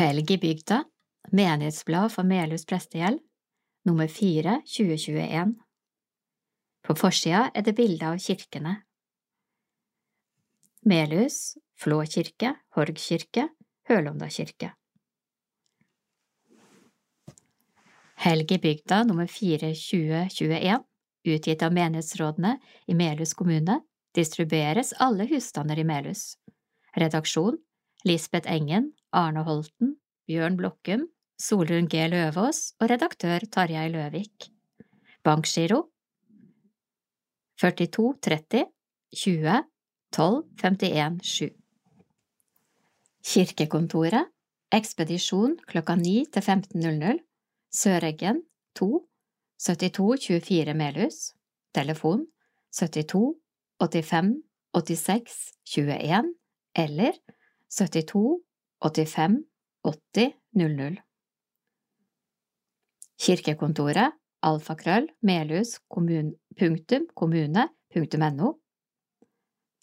Helg i bygda, Menighetsblad for Melhus prestegjeld, nummer 4, 2021. På forsida er det bilde av kirkene. Melhus, Flå kirke, Horg kirke, Hølonda kirke. Helg i bygda nummer 4 2021, utgitt av menighetsrådene i Melhus kommune, distribueres alle husstander i Melhus. Redaksjon Lisbeth Engen, Arne Holten, Bjørn Blokkum, Solrun G. Løvaas og redaktør Tarjei Løvik. Bankgiro 4230 20 12 51 7 Kirkekontoret Ekspedisjon klokka 9 til 15.00 Søreggen 2 72 24 Melhus Telefon 72 85 86 21 eller 72 85 80 00 Kirkekontoret alfakrøll melhus punktum kommune punktum no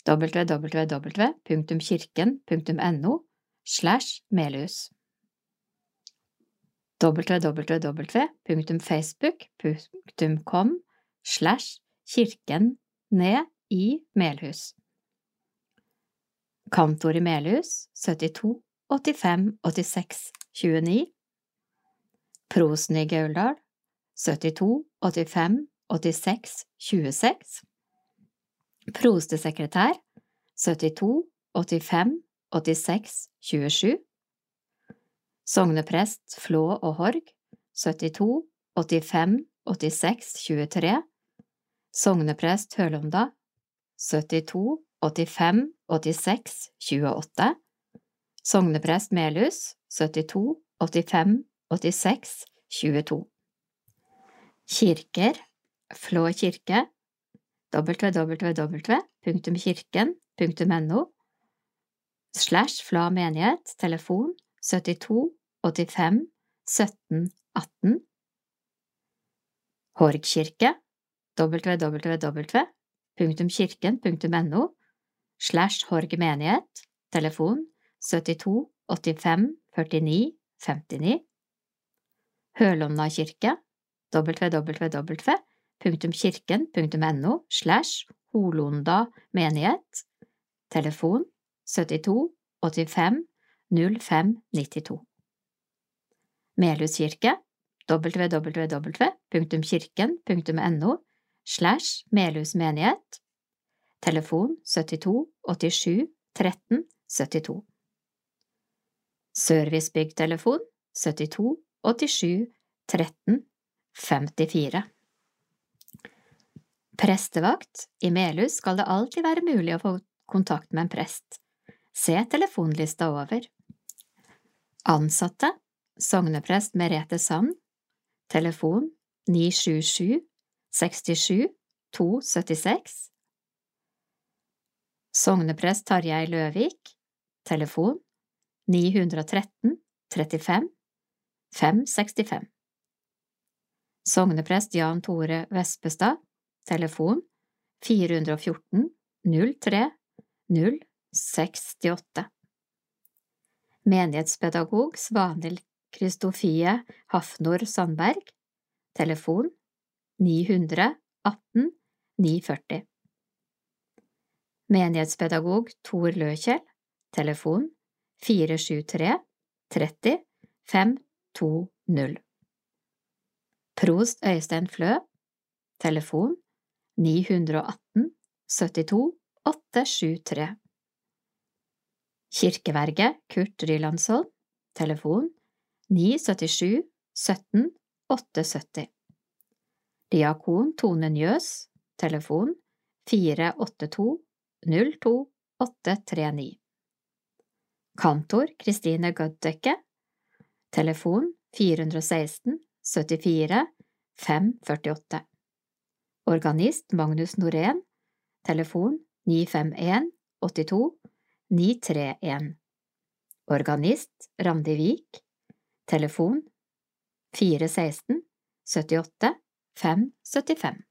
www.kirken.no slash melhus. Www.facebook.com slash kirken ned i Melhus. Kantor i Melhus 72 85 86 29 Prosen i Gauldal 72 85 86 26 Prostesekretær 72 85 86 27 Sogneprest Flå og Horg 72 85 86 23 Sogneprest Hølonda 72 85 86 28 Sogneprest Melhus 72 85 86 22 Kirker Flå kirke www.kirken.no slash Flå menighet telefon 72 85 17 18 Horg kirke www.kirken.no slash Horg menighet telefon 72 85 49 59 Hølonna kirke www.kirken.no slash Holonda menighet. Telefon 72 85 05 92 Melhus kirke www.kirken.no slash Melhus menighet telefon 72 87 13 72 Servicebyggtelefon 72 87 13 54 Prestevakt I Melhus skal det alltid være mulig å få kontakt med en prest. Se telefonlista over. Ansatte Sogneprest Merete Sand Telefon 977 67 276 Sogneprest Tarjei Løvik Telefon 913 35 565 Sogneprest Jan Tore Vespestad Telefon 414 03 068 Menighetspedagog Svanhild Kristofie Hafnor Sandberg Telefon 900 18 940 Menighetspedagog Tor Løkjell Telefon 473 30 520 Prost Øystein Flø. Telefon 918 72 873 Kirkeverget Kurt Rylandsson, Telefon 977 17 870 Diakon Tone Njøs. Telefon 482 02 839 Kantor Kristine Gøddøkke Telefon 416 74 548 Organist Magnus Norén. Telefon 951 82 931 Organist Randi Vik Telefon 416 78 575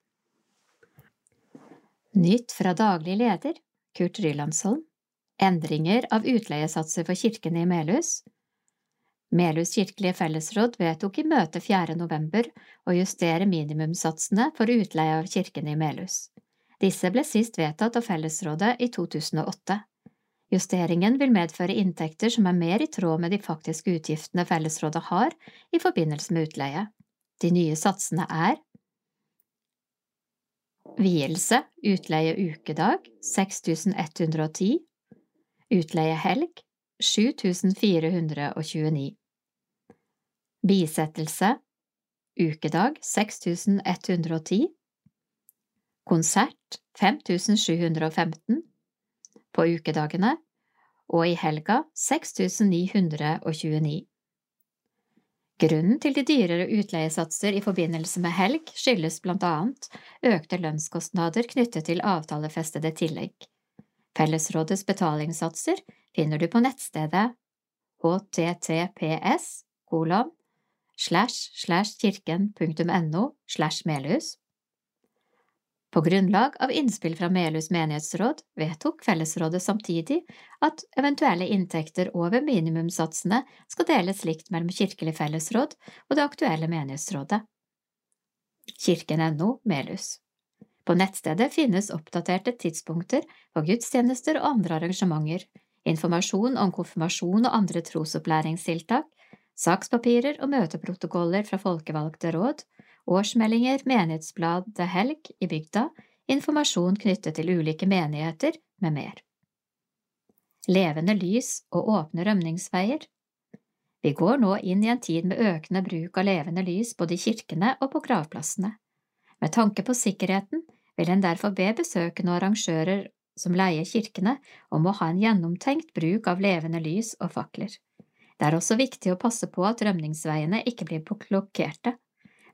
Nytt fra daglig leder Kurt Rylandsholm Endringer av utleiesatser for kirkene i Melhus Melhus kirkelige fellesråd vedtok i møte 4. november å justere minimumssatsene for utleie av kirkene i Melhus. Disse ble sist vedtatt av fellesrådet i 2008. Justeringen vil medføre inntekter som er mer i tråd med de faktiske utgiftene fellesrådet har i forbindelse med utleie. De nye satsene er Vielse, utleie ukedag 6110 Utleie helg 7429 Bisettelse Ukedag 6110 Konsert 5715 på ukedagene og i helga 6929. Grunnen til de dyrere utleiesatser i forbindelse med helg skyldes blant annet økte lønnskostnader knyttet til avtalefestede tillegg. Fellesrådets betalingssatser finner du på nettstedet https kolon slash slash kirken.no slash melhus på grunnlag av innspill fra Melhus menighetsråd vedtok fellesrådet samtidig at eventuelle inntekter over minimumssatsene skal deles likt mellom Kirkelig fellesråd og det aktuelle menighetsrådet. Kirken.no Melhus På nettstedet finnes oppdaterte tidspunkter for gudstjenester og andre arrangementer, informasjon om konfirmasjon og andre trosopplæringstiltak, sakspapirer og møteprotokoller fra folkevalgte råd, årsmeldinger, menighetsblad til Helg i bygda, informasjon knyttet til ulike menigheter, med mer. Levende lys og åpne rømningsveier Vi går nå inn i en tid med økende bruk av levende lys både i kirkene og på gravplassene. Med tanke på sikkerheten vil en derfor be besøkende og arrangører som leier kirkene, om å ha en gjennomtenkt bruk av levende lys og fakler. Det er også viktig å passe på at rømningsveiene ikke blir blokkerte,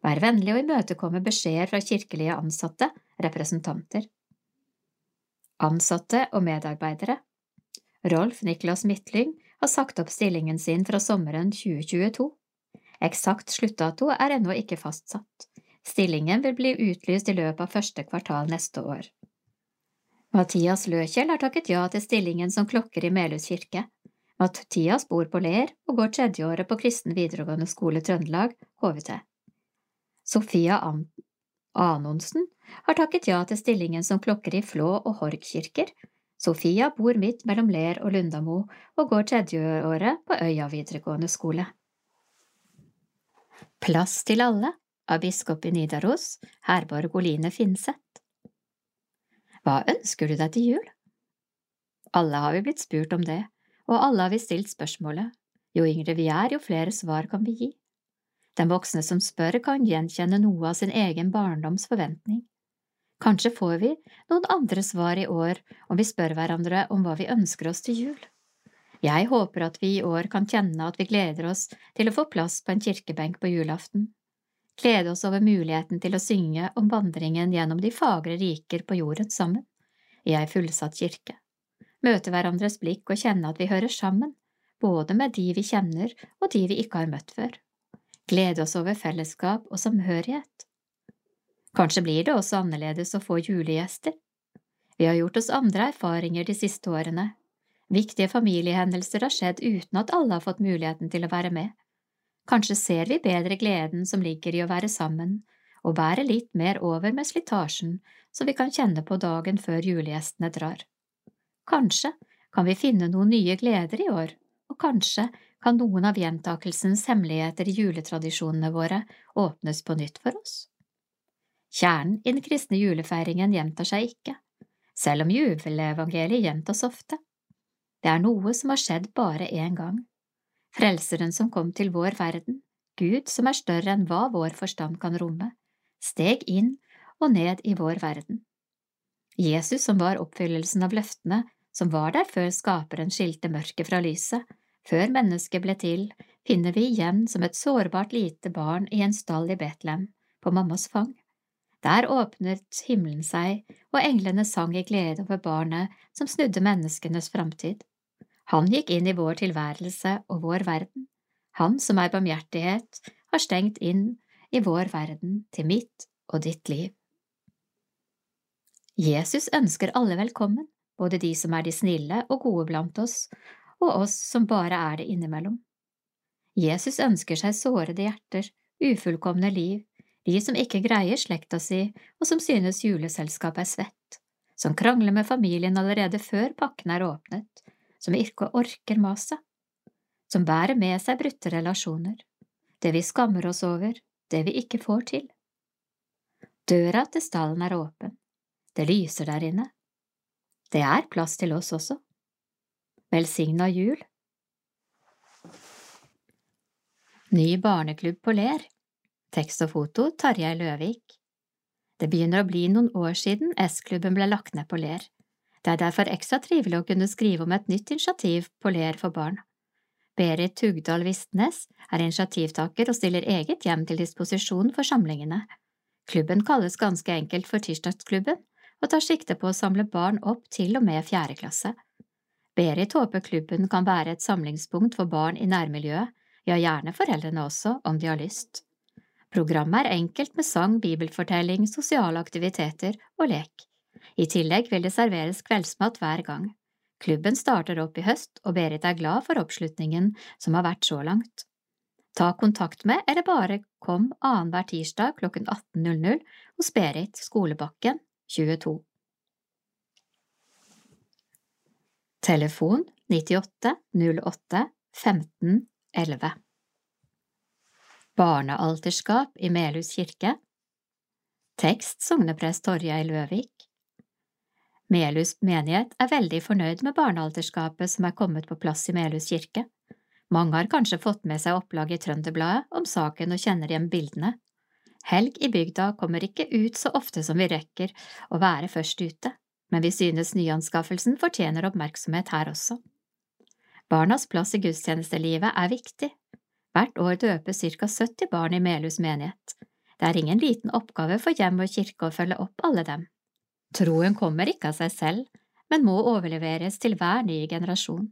Vær vennlig og imøtekomme beskjeder fra kirkelige ansatte, representanter. Ansatte og medarbeidere Rolf Niklas Midtlyng har sagt opp stillingen sin fra sommeren 2022. Eksakt sluttdato er ennå ikke fastsatt. Stillingen vil bli utlyst i løpet av første kvartal neste år. Mathias Løkjell har takket ja til stillingen som klokker i Melhus kirke. Mathias bor på Ler og går tredjeåret på Kristen videregående skole Trøndelag, HVT. Sofia Anonsen har takket ja til stillingen som klokker i Flå og Horg kirker. Sofia bor midt mellom Ler og Lundamo og går tredjeåret på Øya videregående skole. Plass til alle av biskop i Nidaros, Herborg Oline Finseth. Hva ønsker du deg til jul? Alle har vi blitt spurt om det, og alle har vi stilt spørsmålet. Jo yngre vi er, jo flere svar kan vi gi. Den voksne som spør, kan gjenkjenne noe av sin egen barndoms forventning. Kanskje får vi noen andre svar i år om vi spør hverandre om hva vi ønsker oss til jul. Jeg håper at vi i år kan kjenne at vi gleder oss til å få plass på en kirkebenk på julaften, glede oss over muligheten til å synge om vandringen gjennom de fagre riker på jorden sammen, i ei fullsatt kirke, møte hverandres blikk og kjenne at vi hører sammen, både med de vi kjenner og de vi ikke har møtt før glede oss over fellesskap og samhørighet. Kanskje blir det også annerledes å få julegjester. Vi har gjort oss andre erfaringer de siste årene. Viktige familiehendelser har skjedd uten at alle har fått muligheten til å være med. Kanskje ser vi bedre gleden som ligger i å være sammen, og være litt mer over med slitasjen så vi kan kjenne på dagen før julegjestene drar. Kanskje kan vi finne noen nye gleder i år, og kanskje kan noen av gjentakelsens hemmeligheter i juletradisjonene våre åpnes på nytt for oss. Kjernen i den kristne julefeiringen gjentar seg ikke, selv om juvelevangeliet gjentas ofte. Det er noe som har skjedd bare én gang. Frelseren som kom til vår verden, Gud som er større enn hva vår forstand kan romme, steg inn og ned i vår verden. Jesus som var oppfyllelsen av løftene som var der før Skaperen skilte mørket fra lyset, før mennesket ble til, finner vi igjen som et sårbart lite barn i en stall i Betlehem, på mammas fang. Der åpnet himmelen seg, og englene sang i glede over barnet som snudde menneskenes framtid. Han gikk inn i vår tilværelse og vår verden. Han som er barmhjertighet, har stengt inn i vår verden til mitt og ditt liv. Jesus ønsker alle velkommen, både de som er de snille og gode blant oss, og oss som bare er det innimellom. Jesus ønsker seg sårede hjerter, ufullkomne liv, de som ikke greier slekta si og som synes juleselskapet er svett, som krangler med familien allerede før pakken er åpnet, som ikke orker maset, som bærer med seg brutte relasjoner, det vi skammer oss over, det vi ikke får til. Døra til stallen er åpen, det lyser der inne. Det er plass til oss også. Velsigna jul! Ny barneklubb på Ler Tekst og foto Tarjei Løvik Det begynner å bli noen år siden S-klubben ble lagt ned på Ler. Det er derfor ekstra trivelig å kunne skrive om et nytt initiativ på Ler for barn. Berit Tugdal Vistnes er initiativtaker og stiller eget hjem til disposisjon for samlingene. Klubben kalles ganske enkelt for Tirsdagsklubben, og tar sikte på å samle barn opp til og med fjerde klasse. Berit håper klubben kan være et samlingspunkt for barn i nærmiljøet, ja, gjerne foreldrene også, om de har lyst. Programmet er enkelt med sang, bibelfortelling, sosiale aktiviteter og lek. I tillegg vil det serveres kveldsmat hver gang. Klubben starter opp i høst, og Berit er glad for oppslutningen som har vært så langt. Ta kontakt med, eller bare kom annenhver tirsdag klokken 18.00 hos Berit Skolebakken 22. Telefon 98 08 15 11 Barnealterskap i Melhus kirke Tekst sogneprest Torjei Løvik Melhus menighet er veldig fornøyd med barnealterskapet som er kommet på plass i Melhus kirke. Mange har kanskje fått med seg opplaget i Trønderbladet om saken og kjenner igjen bildene. Helg i bygda kommer ikke ut så ofte som vi rekker å være først ute, men vi synes nyanskaffelsen fortjener oppmerksomhet her også. Barnas plass i gudstjenestelivet er viktig. Hvert år døpes ca 70 barn i Melhus menighet. Det er ingen liten oppgave for hjem og kirke å følge opp alle dem. Troen kommer ikke av seg selv, men må overleveres til hver ny generasjon.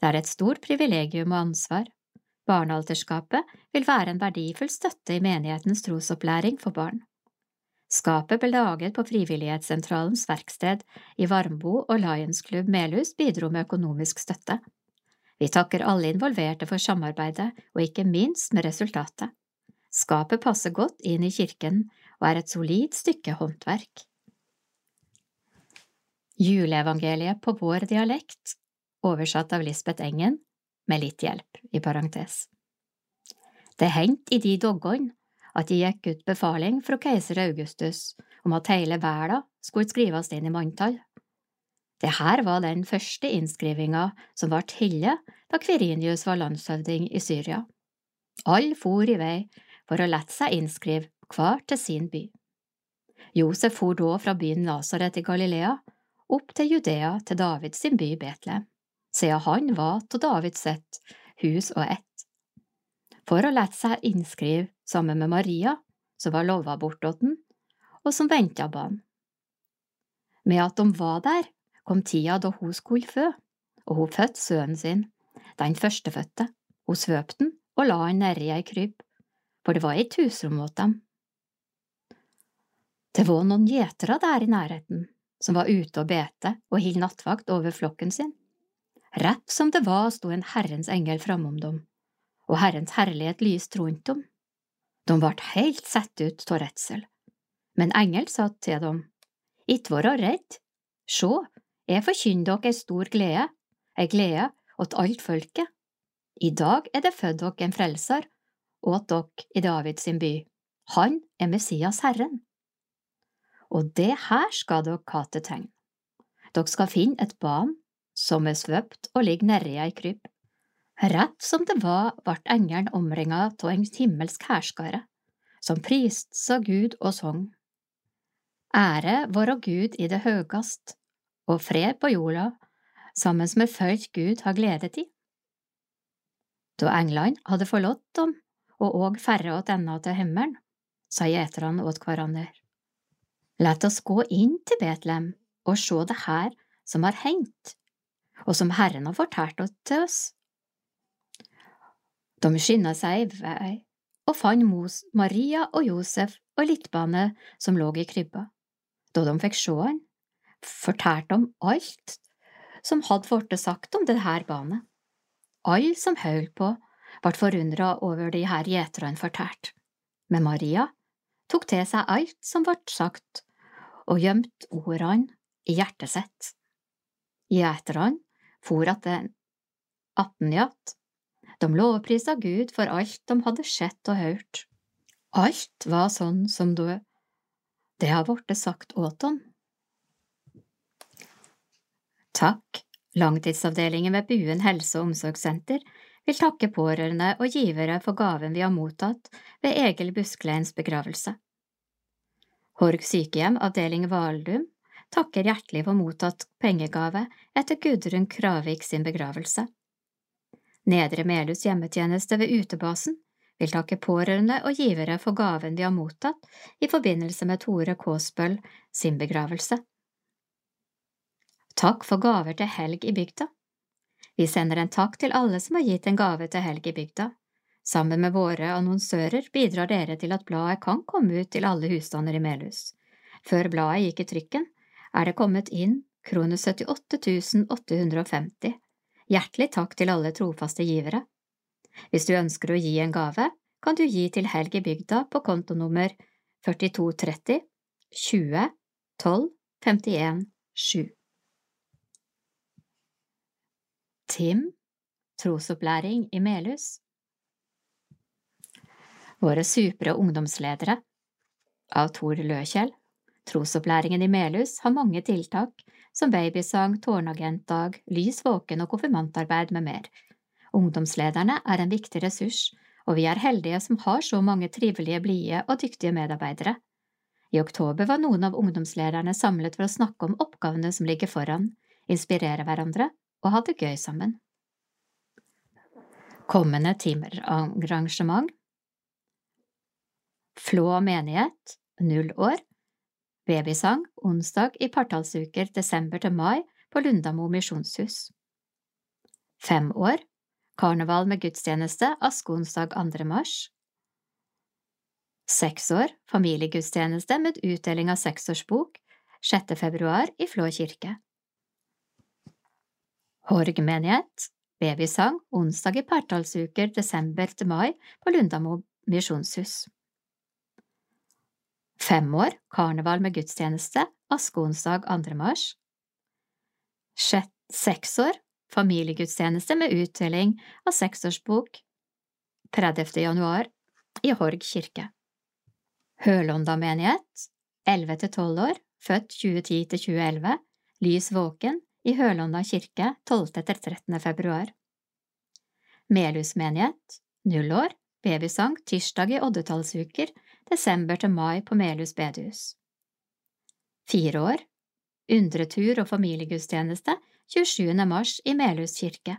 Det er et stort privilegium og ansvar. Barnealterskapet vil være en verdifull støtte i menighetens trosopplæring for barn. Skapet ble laget på Frivillighetssentralens verksted i Varmbo, og Lions Club Melhus bidro med økonomisk støtte. Vi takker alle involverte for samarbeidet, og ikke minst med resultatet. Skapet passer godt inn i kirken og er et solid stykke håndverk. Juleevangeliet på vår dialekt, oversatt av Lisbeth Engen, med litt hjelp, i parentes. Det hendte i de doggene at de gikk ut befaling fra keiser Augustus om at hele verden skulle skrives inn i manntall. Det her var den første innskrivinga som ble holdt da Kvirinius var landshøvding i Syria. Alle for i vei for å lette seg innskrive, hver til sin by. Josef for da fra byen Nasaret i Galilea opp til Judea til Davids by Betlehem siden han var av Davids sett, hus og ett. For å lette seg innskrive sammen med Maria, som var lova den, og som venta barn. Med at de var der, kom tida da hun skulle fø, og hun fødte sønnen sin, den førstefødte. Hun svøpte den og la han nedi ei krybb, for det var et husrom åt dem. Det var noen gjetere der i nærheten, som var ute og bete og hild nattvakt over flokken sin. Rett som det var, sto en Herrens engel framom dem, og Herrens herlighet lyste rundt dem. De ble helt satt ut av redsel, men engel sa til dem, Ikke vær redd, sjå, jeg forkynner dere ei stor glede, ei glede åt alt folket. I dag er det født dere en frelser, åt dere i Davids by. Han er Messias Herren. Og det her skal dere ha til tegn. Dere skal finne et barn som er svøpt og ligger nedi ei krybb. Rett som det var, ble engelen omringa av en himmelsk hærskare, som priste Gud og sang. Ære våre Gud i det høgast, og fred på jorda, sammen med folk Gud har gledet i. Da englene hadde forlatt dem og òg færre åt enda til himmelen, sa gjeterne åt hverandre. Lett oss gå inn til Betlehem og se det her som har hendt, og som Herren har fortalt til oss. De skynda seg i vei og fant Mos, Maria og Josef og Littbane som lå i krybba. Da de fikk se han, fortalte de alt som hadde blitt sagt om det her barnet. Alle som holdt på, ble forundra over de her gjeterne fortalte, men Maria tok til seg alt som ble sagt, og gjemt ordene i hjertet sitt. Gjeterne for atten att, de lovprisa Gud for alt de hadde sett og hørt. Alt var sånn som du, det har vorte sagt åt dem. Takk, Langtidsavdelingen ved Buen helse- og omsorgssenter vil takke pårørende og givere for gaven vi har mottatt ved Egil Buskleins begravelse. Horg sykehjem, avdeling Valdum, takker hjertelig for mottatt pengegave etter Gudrun Kravik sin begravelse. Nedre Melhus hjemmetjeneste ved Utebasen vil takke pårørende og givere for gaven de har mottatt i forbindelse med Tore Kåsbøll sin begravelse. Takk for gaver til helg i bygda. Vi sender en takk til alle som har gitt en gave til helg i bygda. Sammen med våre annonsører bidrar dere til at bladet kan komme ut til alle husstander i Melhus. Før bladet gikk i trykken, er det kommet inn kroner 78 850. Hjertelig takk til alle trofaste givere. Hvis du ønsker å gi en gave, kan du gi til Helg i bygda på kontonummer 4230 20 12 51 7. TIM trosopplæring i Melhus Våre supre ungdomsledere Av Tor Løkjell Trosopplæringen i Melhus har mange tiltak, som babysang, tårnagentdag, lys våken og konfirmantarbeid med mer. Ungdomslederne er en viktig ressurs, og vi er heldige som har så mange trivelige, blide og dyktige medarbeidere. I oktober var noen av ungdomslederne samlet for å snakke om oppgavene som ligger foran, inspirere hverandre og ha det gøy sammen. Kommende timerarrangement Flå menighet, null år, babysang onsdag i partallsuker desember til mai på Lundamo misjonshus. Fem år, karneval med gudstjeneste askeonsdag 2. mars. Seks år, familiegudstjeneste med utdeling av seksårsbok 6. februar i Flå kirke. Horg menighet, babysang onsdag i partallsuker desember til mai på Lundamo misjonshus. Fem år, karneval med gudstjeneste, askeonsdag 2. mars. Seks år, familiegudstjeneste med uttelling av seksårsbok 30. januar i Horg kirke. Hølonda menighet, 11–12 år, født 2010–2011, lys våken, i Hølonda kirke 12. til 13. februar. Melhus menighet, null år, babysang tirsdag i oddetallsuker, desember til mai på Melhus bedehus. Fire år, undretur og familiegudstjeneste 27. mars i Melhus kirke.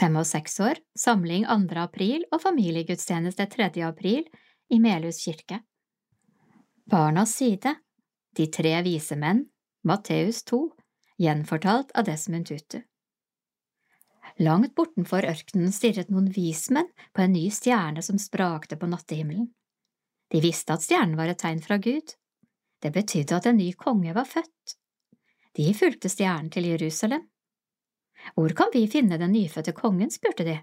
Fem og seks år, samling 2. april og familiegudstjeneste 3. april i Melhus kirke. Barnas side, De tre vise menn, Matteus 2, gjenfortalt av Desmond Tutu. Langt bortenfor ørkenen stirret noen vismenn på en ny stjerne som sprakte på nattehimmelen. De visste at stjernen var et tegn fra Gud. Det betydde at en ny konge var født. De fulgte stjernen til Jerusalem. Hvor kan vi finne den nyfødte kongen, spurte de.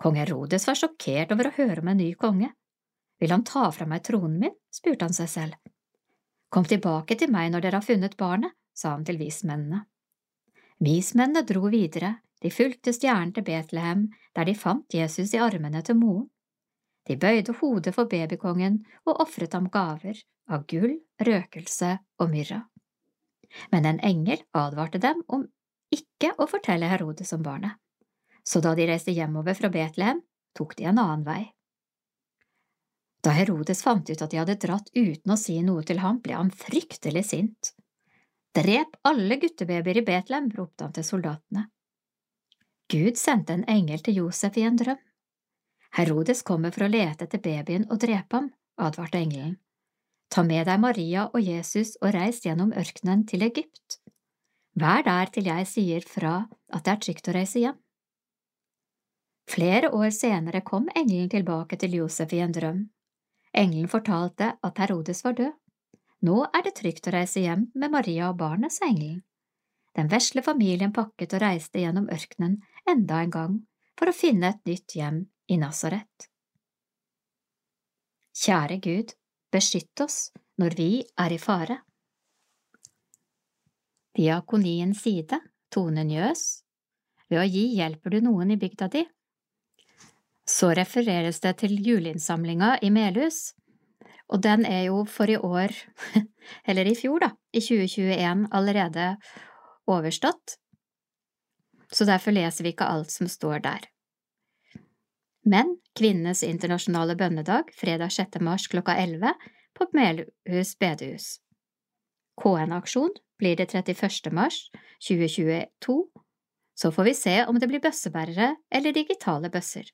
Kong Herodes var sjokkert over å høre om en ny konge. Vil han ta fra meg tronen min, spurte han seg selv. Kom tilbake til meg når dere har funnet barnet, sa han til vismennene. Vismennene dro videre, de fulgte stjernen til Betlehem, der de fant Jesus i armene til moren. De bøyde hodet for babykongen og ofret ham gaver av gull, røkelse og myrra. Men en engel advarte dem om ikke å fortelle Herodes om barnet, så da de reiste hjemover fra Betlehem, tok de en annen vei. Da Herodes fant ut at de hadde dratt uten å si noe til ham, ble han fryktelig sint. Drep alle guttebabyer i Betlehem, ropte han til soldatene. Gud sendte en engel til Josef i en drøm. Herodes kommer for å lete etter babyen og drepe ham, advarte engelen. Ta med deg Maria og Jesus og reis gjennom ørkenen til Egypt. Vær der til jeg sier fra at det er trygt å reise hjem. Flere år senere kom engelen tilbake til Josef i en drøm. Engelen fortalte at Herodes var død. Nå er det trygt å reise hjem med Maria og barnet, sa engelen. Den vesle familien pakket og reiste gjennom ørkenen enda en gang for å finne et nytt hjem i Nasaret. Kjære Gud, beskytt oss når vi er i fare. Diakoniens side, Tone Njøs, ved å gi hjelper du noen i bygda di. Så refereres det til juleinnsamlinga i Melhus, og den er jo for i år, eller i fjor da, i 2021 allerede overstått, så derfor leser vi ikke alt som står der. Men kvinnenes internasjonale bønnedag fredag 6. mars klokka 11 på Melhus bedehus. KN-aksjon blir det 31. mars 2022, så får vi se om det blir bøssebærere eller digitale bøsser.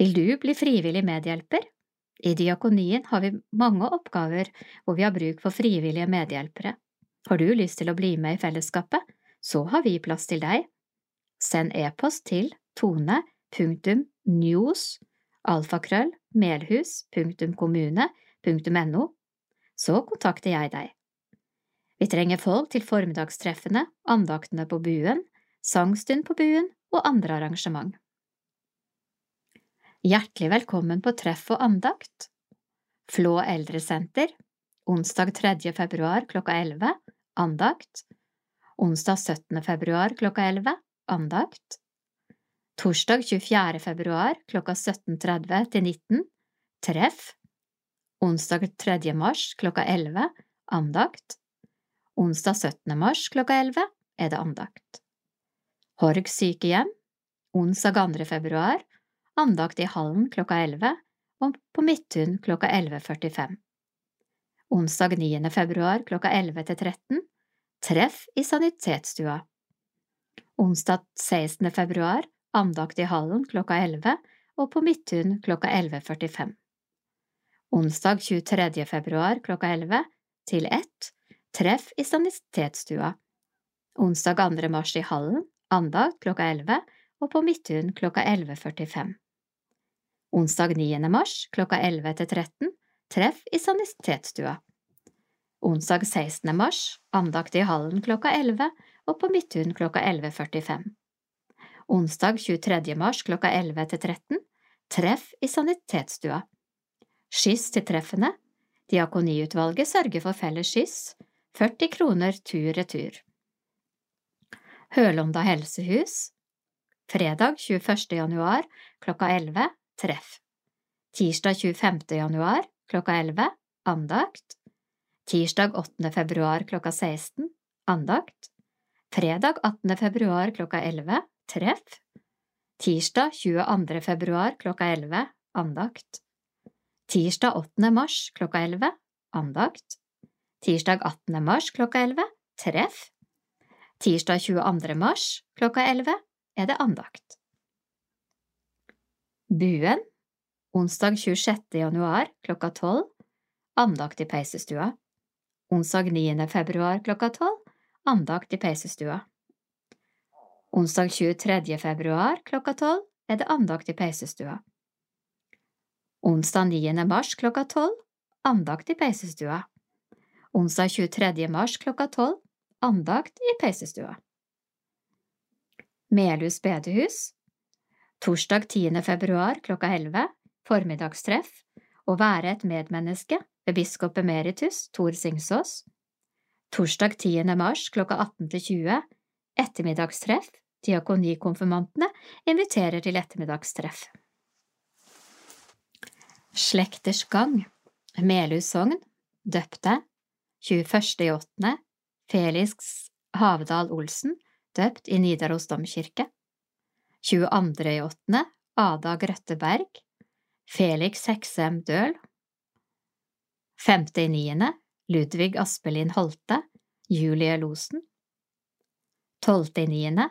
Vil du bli frivillig medhjelper? I diakonien har vi mange oppgaver hvor vi har bruk for frivillige medhjelpere. Har du lyst til å bli med i fellesskapet, så har vi plass til deg. Send e-post til tone.news alfakrøll melhus punktum kommune punktum no, så kontakter jeg deg. Vi trenger folk til formiddagstreffene, andaktene på buen, sangstund på buen og andre arrangement. Hjertelig velkommen på treff og andakt. Flå eldresenter, onsdag 3. februar klokka 11, andakt. Onsdag 17. februar klokka 11, andakt. Torsdag 24. februar klokka 17.30 til 19, treff. Onsdag 3. mars klokka 11, andakt. Onsdag 17. mars klokka 11 er det andakt. Horg sykehjem, onsdag 2. februar, andakt i hallen klokka 11 og på Midtun klokka 11.45. Onsdag 9. februar klokka 11 til 13 treff i sanitetsstua. Onsdag 16. februar andakt i hallen klokka 11 og på Midtun klokka 11.45. Onsdag 23. februar klokka 11 til 1 treff i sanitetsstua. Onsdag 2. mars i hallen andakt klokka 11 og på Midtun klokka 11.45. Onsdag 9. mars klokka 11 til 13 treff i sanitetsstua. Onsdag 16. mars andakt i hallen klokka 11 og på Midtun klokka 11.45. Onsdag 23. mars klokka 11 til 13 treff i sanitetsstua. Skyss til treffene. Diakoniutvalget sørger for felles skyss, 40 kroner tur-retur. Hølonda helsehus Fredag 21. januar klokka 11 treff. Tirsdag 25. januar klokka 11 andakt. Tirsdag 8. februar klokka 16 andakt. Fredag 18. februar klokka 11 treff. Tirsdag 22. februar klokka 11 andakt. Tirsdag 8. mars klokka 11 andakt. Tirsdag 18. mars klokka 11 treff. Tirsdag 22. mars klokka 11 er det andakt. Buen onsdag 26. januar klokka tolv andakt i peisestua onsdag 9. februar klokka tolv andakt i peisestua onsdag 23. februar klokka tolv er det andakt i peisestua onsdag 9. mars klokka tolv andakt i peisestua onsdag 23. mars klokka tolv andakt i peisestua Melhus bedehus Torsdag 10. februar klokka 11 formiddagstreff Å være et medmenneske ved biskop emeritus Tor Singsås. Torsdag 10. mars klokka 18 til 20 ettermiddagstreff Diakonikonfirmantene inviterer til ettermiddagstreff. Slekters gang Melhus sogn døpte 21.8. Felix Havdal Olsen døpt i Nidaros domkirke 22.8. Ada Grøtteberg, Felix Heksem Døhl 5.9. Ludvig Aspelin Holte, Julie Losen, 12.9.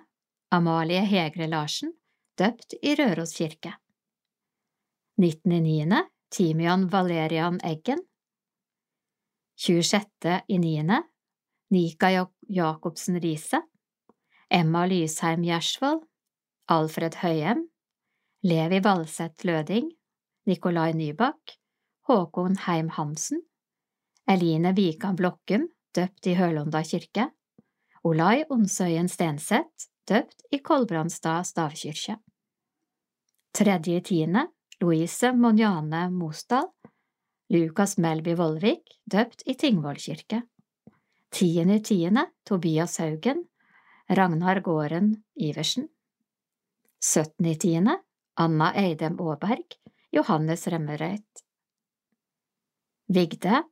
Amalie Hegre Larsen, døpt i Røros kirke, 19.9. Timian Valerian Eggen, 26.9. Nika Jacobsen Riise, Emma Lysheim Gjersvold, Alfred Høyem, Levi Valseth Løding, Nikolai Nybakk, Håkon Heim Hansen, Eline Vikan Blokkum, døpt i Hølonda kirke, Olai Onsøyen Stenseth, døpt i Kolbrandstad stavkirke. Tredje i tiende, Louise Monjane Mosdal, Lukas Melby Vollvik, døpt i Tingvoll kirke. Tiende i tiende, Tobias Haugen, Ragnar Gården Iversen. Syttende i tiende, Anna Eidem Aaberg, Johannes Remmerøyt. Vigde,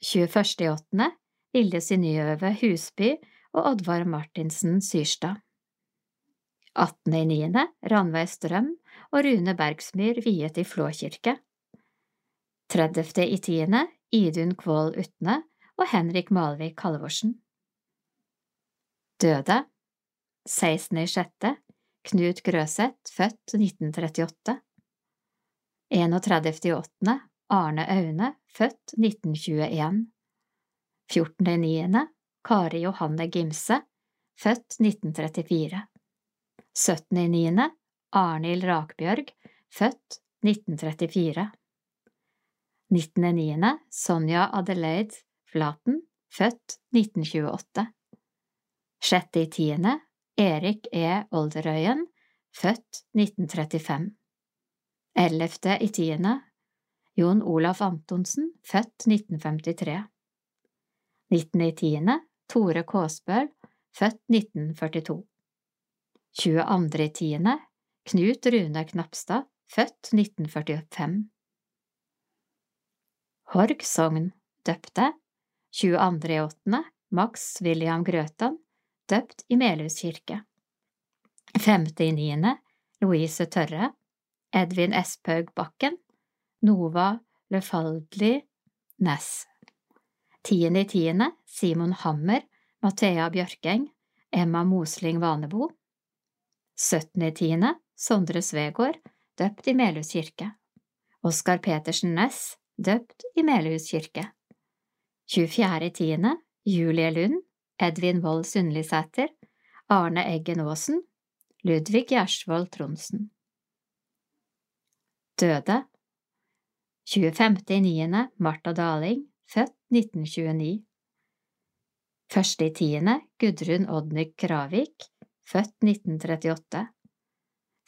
21. i åttende, Vilde Synnøve Husby og Oddvar Martinsen Syrstad. 18. i niende, Ranveig Strøm og Rune Bergsmyr viet i Flå kirke. 30. i tiende, Idun Kvål Utne og Henrik Malvik Halvorsen. Døde 16. i sjette, Knut Grøseth, født 1938 31. i åttende, Arne Aune, født 1921 14. i niende, Kari Johanne Gimse, født 1934 17. i niende, Arnhild Rakbjørg, født 1934 19. i niende, Sonja Adelaide Flaten, født 1928 Sjette i tiende, Erik E. Olderøyen, født 1935. Ellevte i tiende, Jon Olaf Antonsen, født 1953. Nittende i tiende, Tore Kåsbøl, født 1942. 22. i tiende, Knut Rune Knapstad, født 1945. Horg sogn, døpte, 22. i åttende, Max William Grøtan, døpt i Melhus kirke. Femte i niende, Louise Tørre, Edvin Esphaug Bakken, Nova Lefaldli Næss. Tiende i tiende, Simon Hammer, Mathea Bjørkeng, Emma Mosling Vanebo. Syttende i tiende, Sondre Svegård, døpt i Melhus kirke. Oskar Petersen Næss, døpt i Melhus kirke. 24. i tiende, Julie Lund, Edvin Wold Sundlisæter, Arne Eggen Aasen, Ludvig Gjersvold Tronsen. Døde 25.9. Marta Daling, født 1929 1.10. Gudrun Oddnyk Kravik, født 1938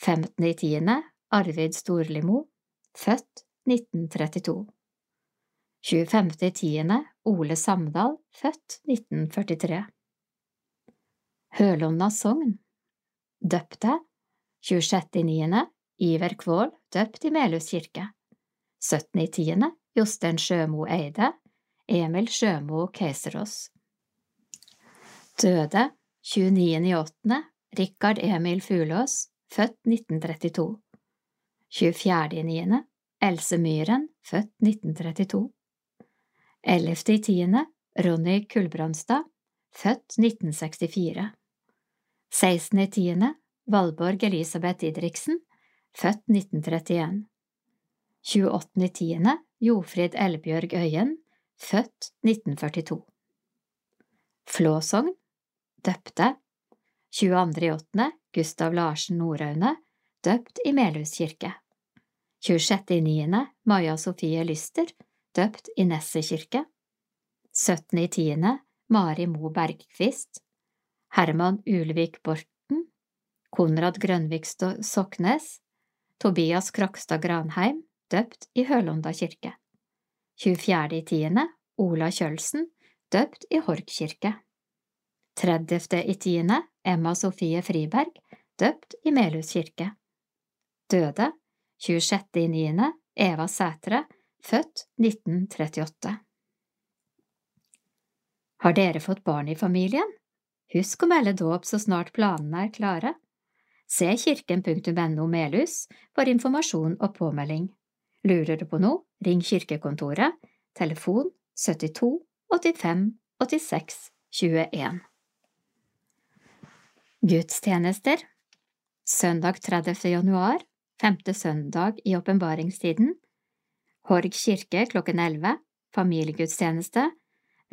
15.10. Arvid Storlimo, født 1932 25.10. Ole Samdal, født 1943 Hølonna sogn Døpte 26.9. Iver Kvål, døpt i Melhus kirke 17.10. Jostein Sjømo Eide Emil Sjømo Keiserås Døde 29.8. Rikard Emil Fulås, født 1932 24.9. Else Myhren, født 1932 Ellevte i tiende, Ronny Kulbrandstad, født 1964. Sekstende i tiende, Valborg Elisabeth Didriksen, født 1931. 28. i tiende, Jofrid Elbjørg Øyen, født 1942. Flåsogn, døpte, 22. i åttende, Gustav Larsen Nordaune, døpt i Melhus kirke. 26. i niende, Maja Sofie Lyster, døpt i Nesset kirke. 17. i tiende, Mari Mo Bergqvist. Herman Ulvik Borten. Konrad Grønvik Soknes. Tobias Krokstad Granheim, døpt i Hølonda kirke. 24. i tiende, Ola Kjølsen, døpt i Hork kirke. 30. i tiende, Emma Sofie Friberg, døpt i Melhus kirke. Døde 26. i niende, Eva Sætre, født 1938. Har dere fått barn i familien? Husk å melde dåp så snart planene er klare. Se kirken.no Melhus for informasjon og påmelding. Lurer du på noe, ring kirkekontoret, telefon 72 85 86 21. Gudstjenester Søndag 30. januar, femte søndag i åpenbaringstiden, Horg kirke klokken 11, familiegudstjeneste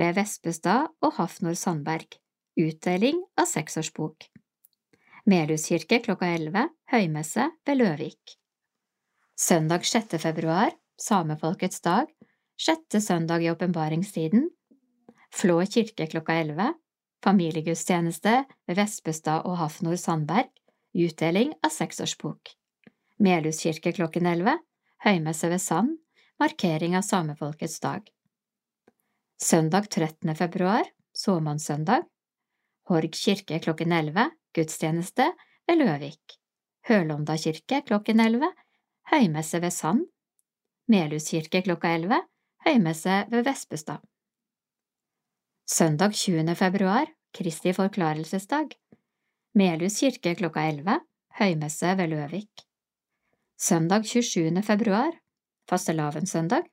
ved Vespestad og Hafnor Sandberg, utdeling av seksårsbok. Melhus kirke klokka 11, høymesse ved Løvik. Søndag 6. februar, samefolkets dag, sjette søndag i åpenbaringstiden, Flå kirke klokka 11, familiegudstjeneste ved Vespestad og Hafnor Sandberg, utdeling av seksårsbok. Melhus kirke klokken elleve, høymesse ved Sand, markering av samefolkets dag. Søndag 13. februar, såmannssøndag, Horg kirke klokken elleve, gudstjeneste ved Løvik. Hølonda kirke klokken elleve, høymesse ved Sand. Melhus kirke klokka elleve, høymesse ved Vespestad. Søndag 20. februar, Kristi forklarelsesdag. Melhus kirke klokka elleve, høymesse ved Løvik. Søndag 27. februar, fastelavnssøndag.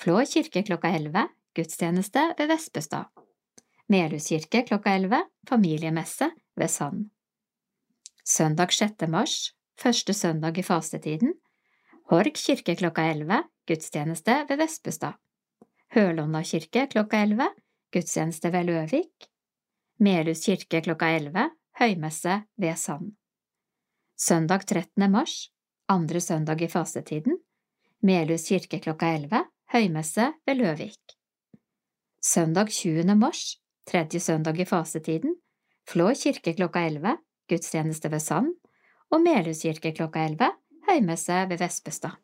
Flå kirke klokka elleve, gudstjeneste ved Vespestad. Melhus kirke klokka elleve, familiemesse ved Sand. Søndag 6. mars, første søndag i fastetiden. Horg kirke klokka elleve, gudstjeneste ved Vespestad. Hølonna kirke klokka elleve, gudstjeneste ved Løvik. Melhus kirke klokka elleve, høymesse ved Sand. Søndag 13. mars, andre søndag i fastetiden. Melhus kirke klokka elleve, høymesse ved Løvik. Søndag 20. mars, tredje søndag i fasetiden, Flå kirke klokka elleve, gudstjeneste ved Sand, og Melhus kirke klokka elleve, høymesse ved Vespestad.